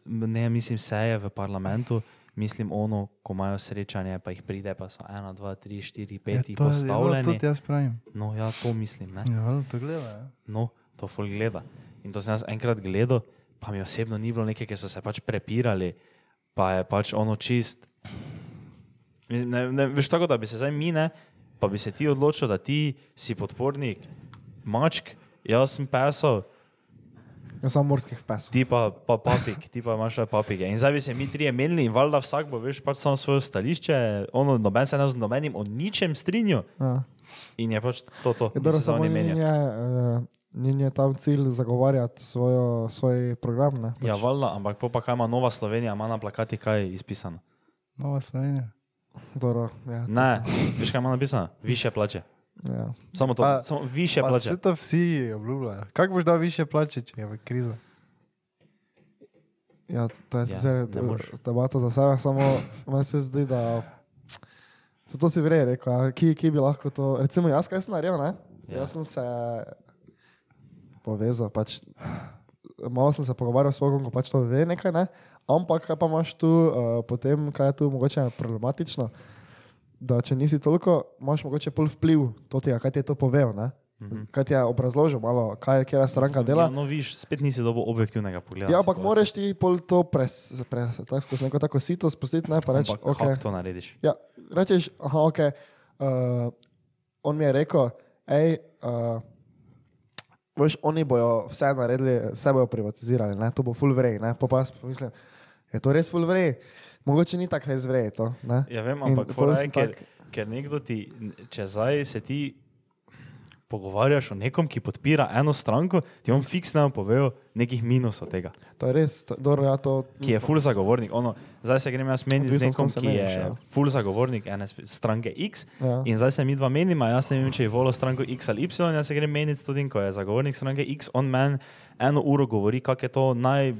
Ne, mislim, seje v parlamentu, mislim ono, ko imajo srečanje, pa jih pride, pa so ena, dva, tri, štiri, pet jih Ja, to je- postavljeni. To tudi jaz pravim. No, ja, to mislim, ne. Ja, to gleda. Ja. No, to ful gleda. In to sem jaz enkrat gledal, pa mi osebno ni bilo nekaj, ker so se pač prepirali, pa je pač ono čist. Ne, ne, veš tako, da bi se zdaj mi ne, pa bi se ti odločil, da ti si podpornik mačk, jaz sem pesel, Jaz sem morskih pes. ti pa, pa papik, ti pa imaš papige. In zdaj bi se mi trije menili in valjda vsak bo, veš, pač samo svoje stališče, ono, noben se ne z nobenim o ničem strinju Ja. in je pač to, to. Je dobro, samo oni ni menjajo. je, tam cilj zagovarjati svojo, svoj program. Ne? Ja, Pač- valjda, ampak pa kaj ima Nova Slovenija, ima na plakati kaj izpisano. Nova Slovenija. Dobro, ja, Ne, veš kaj ima napisano? Više plače. ja. Samo to, Pa- samo više Pa plače. Vse to vsi obljubljajo. Kako boš dal više plače, če je v kriza? Ja, to je Ja, sicer ne ja, moreš. debata za sebe, samo meni se zdi, da se to si vrej rekel, a ki, ki bi lahko to, recimo jaz, kaj sem naredil, ne? Ja. Ja. Jaz sem se povezal, pač malo sem se pogovarjal s svojim, ko pač to ve nekaj, ne? Ampak kaj pa imaš tu, uh, potem, kaj je tu mogoče problematično, da če nisi toliko, imaš mogoče pol vpliv tega, kaj ti je to povedal, ne? Mhm. Kaj ti je obrazložil malo, kaj je kjera stranka dela. Ja, no, viš, spet nisi dobil objektivnega pogleda. Ja, ampak moraš ti pol to pres, pres, tako skozi neko tako sito spustiti, ne pa reči, Ampak ok. kako to narediš? Ja, rečeš, aha, ok. Uh, on mi je rekel, hej, uh, veš, oni bojo vse naredili, vse bojo privatizirali, ne? to bo full vrej, ne? pa pa jaz mislim, je to res full vrej, mogoče ni tako res vrej to, ne? Ja, vem, ampak fora je, ker, ker nekdo ti, če zdaj se ti pogovarjaš o nekom, ki podpira eno stranko, ti on fiksno povejo nekih minusov tega, To je res, to, dobro, ja, to, ki je full zagovornik. Ono, zdaj se grem jaz meniti z nekom, ki meniš, je ja. full zagovornik ene stranke X Ja. in zdaj se mi dva menima, jaz ne vem, če je volil stranko X ali Y, jaz se grem meniti s tem, ko je zagovornik stranke X, on meni eno uro govori, kako je to naj,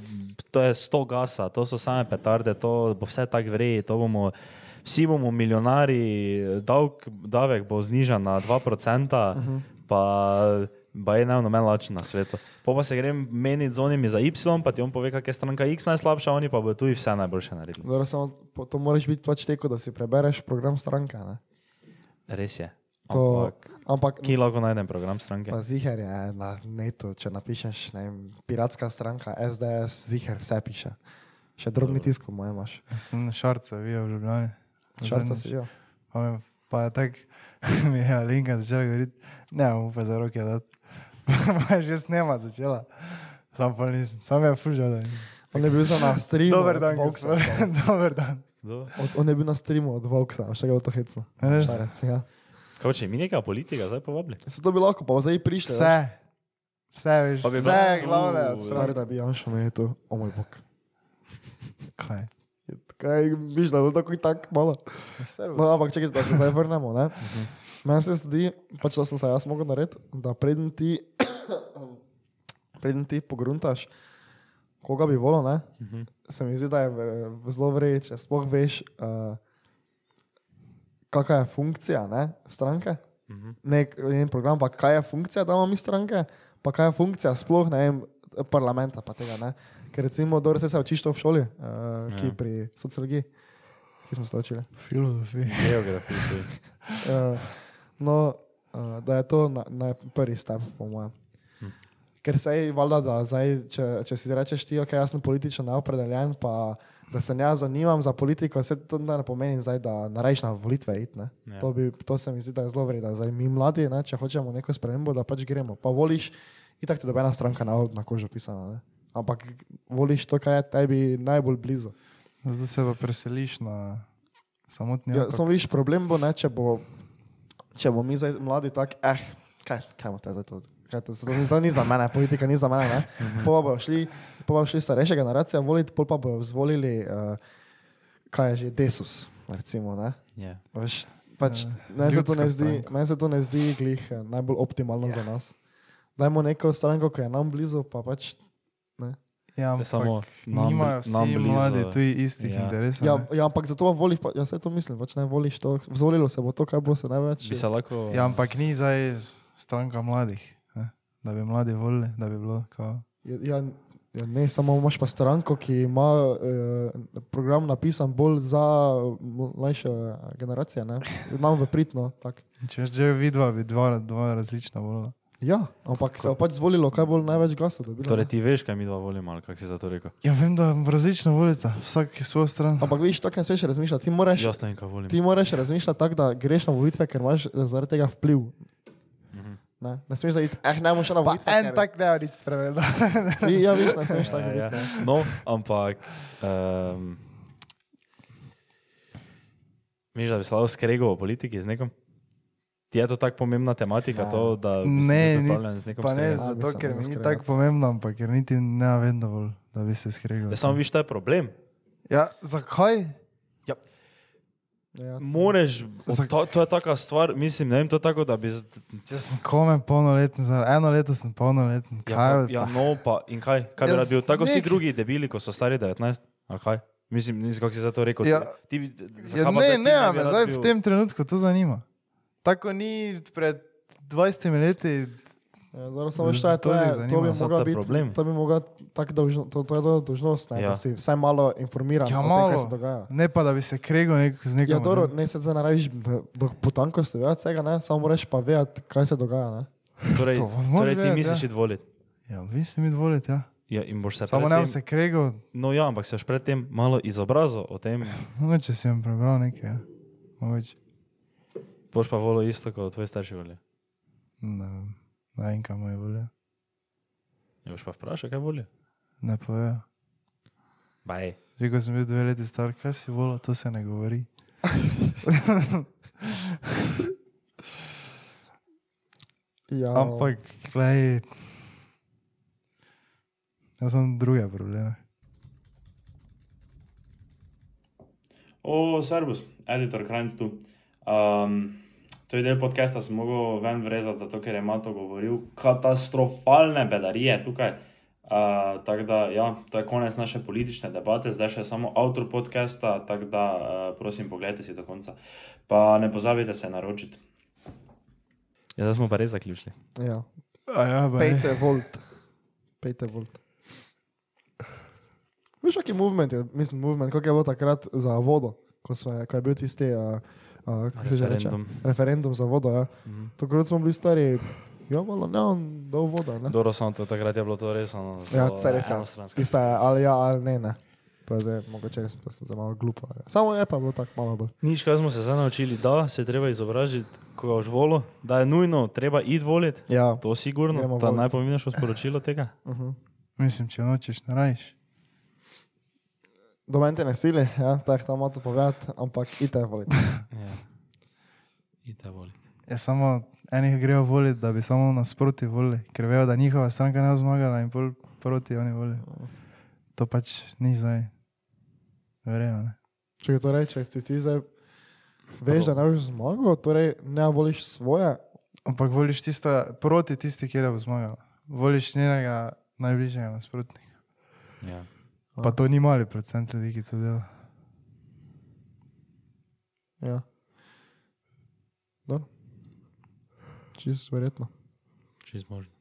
to je sto gasa, to so same petarde, to bo vse tako vreji, to bomo. Vsi bomo milijonari, davk, davek bo znižan na 2%, uh -huh. Pa, pa je najmanj lačen na svetu. Po pa se grem meniti z onimi za Y, pa ti on pove, kak je stranka X najslabša, oni pa bodo tu vse najboljše naredili. Dobro, samo po- to moraš biti pač teko, da si prebereš program stranke, ne? Res je. To, Ampak, ampak kje lahko najdem program stranke? Pa ziher je na netu, če napišeš, ne vem, piratska stranka, SDS, ziher vse piše. Še drobni tisk, mojem, imaš. Jaz sem šarca, vi v Ljubljani. Šarca si jo. Pa, me, pa je tako, mi je Alinka začela govoriti, ne, upa za roke dati. Pa je že snema začela. Sam pa nisem, sam je fužal. da. On je bil za na streamu. Dober od dan, gospod. samo. Dober dan. Kdo? Od, on je bil na streamu od Vauxa, a še ga bo to hecno. Šarec, ja. Kaj če mi neka politika zdaj povabili? Se to bi lahko, pa zdaj prišli. Vse. Vse, veš, Pa bi vse, glavne. Stari, da bi Janša imel to, o moj bog. Kaj? Kaj, viš, da je bilo tako in tako malo. No, ampak čakaj, da se zdaj vrnemo. Ne? Meni se zdi, pač to sem se jaz mogel narediti, da preden ti, preden ti pogruntaš, koga bi volil, ne? se mi zdi, da je zelo vrej, če sploh veš, uh, kakšna je funkcija ne? stranke. Nek njen program, pa kaj je funkcija, da imamo mi stranke, pa kaj je funkcija sploh ne vem, parlamenta. pa Tega, ne? Ker recimo, dobro se učiš to v šoli, uh, ki Ja. pri sociologiji, ki smo se učili. Filozofija. Geografija. Uh, no, uh, da je to na, na prvi step, po mojem. Ker se je valjda, da zdaj, če, če si rečeš ti, ok, jaz sem politično neopredeljen, pa da se ne zanimam za politiko, se to ne pomeni, zdaj, da narediš na volitve iti. ne. Ja. To, bi, to se mi zdi, da je zelo vredno. Zdaj mi mladi, ne, če hočemo neko spremembo, da pač gremo. Pa voliš, itak ti dobena stranka na, na kožo pisana. Ne. Ampak voliš to, kar je tebi najbolj blizu. Zdaj se pa preseliš na samotni Ja, samo viš, problem bo, ne, če, bo, če bo mi zdaj mladi tako, eh, kaj, kaj imate zdaj to? Kaj to, to, to ni za mene, politika ni za mene. Ne? Pol pa šli, pol pa bo šli starejša generacija voliti, pol pa bojo zvolili, uh, kaj je že Desus, recimo. Ne? Ja. Veš, pač, Ja, meni, se to ne zdi, meni se to ne zdi glih eh, najbolj optimalno yeah. za nas. Dajmo neko stranko, ki je nam blizu, pa pač. Ne? Ja, ampak samo nam nimajo vsi nam blizu. mladi tu istih Ja. interesov. Ja, ja, ampak zato pa voliš, pa, ja, se to mislim, pač ne voliš to. Zvolilo se bo to, kaj bo se največ. Bi se lahko. Ja, ampak ni zdaj stranka mladih, ne? da bi mladi volili, da bi bilo kao. Ja, ja, ne, samo imaš pa stranko, ki ima eh, program napisan bolj za mlajše generacije, ne? nam v pritno. Tak. Če že vidva, bi dva, dva različna volila. Ja, ampak se je pač zvolilo, kaj bo največ glasov dobilo. Torej, ti veš, kaj mi dva volimo, ali kako si za to rekel? Ja, vem, da različno volita, vsak je svoj stran. Ampak viš, tako ne smeš razmišljati. Ti moraš, ne vem, kaj volim. ti moraš razmišljati tako, da greš na volitve, ker imaš eh, zaradi tega vpliv. Mhm. Ne, ne smeš zaiti, eh, ne boš šel na Pa volitve. en ker- tak ne nič spremenil. Ja, viš, ne smeš tako Ja, ja. biti. ne. No, ampak. Um, Miš, da bi se lahko skregal o politiki z nekom? Ti je to tako pomembna tematika, Ja. to, da bi Ne, ti z nekom ne, bi zato ker mi ni skregati. tako pomembno, ampak ker niti ne vem dovolj, da bi se skregal. Ja, samo viš, to je problem. Ja, zakaj? Ja, Moreš, Zak- to, to je taka stvar, mislim, ne vem, to je tako, da bi. z- Če sem kome polnoleten, eno leto sem polnoleten. Ja, Kaj? pa, ja, no, pa in kaj? Kaj bi Jaz rad bil? Tako vsi nek- drugi debili, ko so stari 19, ali kaj? Mislim, nisem, kako si za to rekel. Ja. Ti, bi- zakaj Ja, pa ne, zdaj ti ne, bi a me rad zdaj bil- v tem trenutku to zanima. Tako ni pred 20 leti. Ja, dobro, samo šta je, to, To je, to zanima. bi mogla biti, problem. to bi mogla tak dolžno, to, to je to dožnost, ne, Ja. da si vsaj malo informiran Ja, o tem, malo. kaj se dogaja. Ne pa, da bi se kregal nek, z nekom. Ja, dobro, ne se zdaj narediš do, do potankosti vedeti vsega, ne, samo moraš pa vedeti, kaj se dogaja, ne. Torej, To torej ti vedeti, misliš ja. iti voliti. Ja, ste mi dovolite, ja. Ja, in boš se Samo ne bom se kregal, No, ja, ampak se boš predtem malo izobrazil o tem, mogoče si vam prebral nekaj. Ja. Mogoče. Boš pa volil isto kot tvoji starši volijo. Ne vem, ne vem, kam je volja. Ja, boš pa vprašal, kaj volijo? Ne povejo. Baj. Že ko sem bil dve leti star, kaj si volil, to se ne govori. Ja, Ampak, glej, jaz sem druge probleme. O, servus, editor Krajnc tu. Um, to je del podcasta, sem mogel ven vrezati, zato ker je Mato govoril katastrofalne bedarije tukaj. Uh, tako da, ja, to je konec naše politične debate, zdaj še samo avtor podcasta, tako da, uh, prosim, pogledajte si do konca. Pa ne pozabite se naročiti. Ja, zdaj smo pa res zaključili. ja. A ja. Pejte volt. Pejte volt. Veš, kak je movement, je, mislim, movement, kako je bilo takrat za vodo, ko, smo, ko je bil tisti, uh, uh, kako se že reče, Referendum. referendum za vodo. Ja. Mhm. Takrat smo bili stari, ja, malo, ne, on dal vodo. Ne? Dobro, samo to takrat je bilo to res. Ono, Ja, zelo saj res je. Tista je, ali ja, ali ne, ne. To je zdaj, mogoče res, to sem za malo glupo. Ja. Samo je pa bilo tako malo bolj. Nič, kaj smo se zdaj naučili, da se je treba izobražiti, ko ga už volo, da je nujno treba iti voliti. Ja. To sigurno, Gremo to je najpomembnejše sporočilo tega. Uh -huh. Mislim, če nočeš, ne rajiš. Do meni te ne sili, ja, tako tam malo povedati, ampak ite voliti. Ja. Ite voliti. Je samo enih grejo voliti, da bi samo nasproti volili, ker vejo, da njihova stranka ne bo zmagala in pol proti oni volijo. To pač ni zdaj. Verjamem. ne. Če to rečeš, ti, ti zdaj veš, da ne boš zmagal, torej ne voliš svoje. Ampak voliš tista proti tisti, kjer bo zmagala. Voliš njenega najbližjega nasprotnika. Ja. Pa to ni mali procent ljudi, ki to dela. Ja. No. Čist verjetno. Čist možno.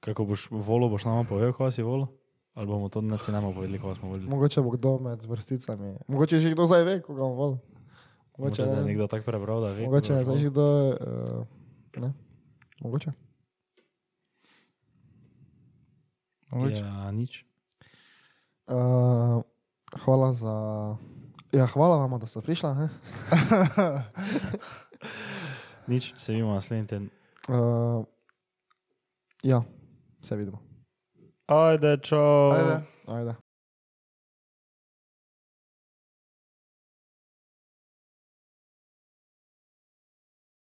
Kako boš volil, boš nama povedal, kaj si volil? Ali bomo to ne si nama povedali, kaj smo volili? Mogoče bo kdo med vrsticami. Mogoče že kdo zdaj ve, koga bom volil. Mogoče Mogoče, da je ne. nekdo tako prebral, da ve. Mogoče je boš zdaj že kdo. Uh, ne. Mogoče. Mogoče. Ja, nič. Uh, hvala za. Ja, hvala vam, da ste prišla. Ne? Nič, se vidimo naslednji teden. Uh, ja, se vidimo. Ajde, čau. Ajde. Ajde.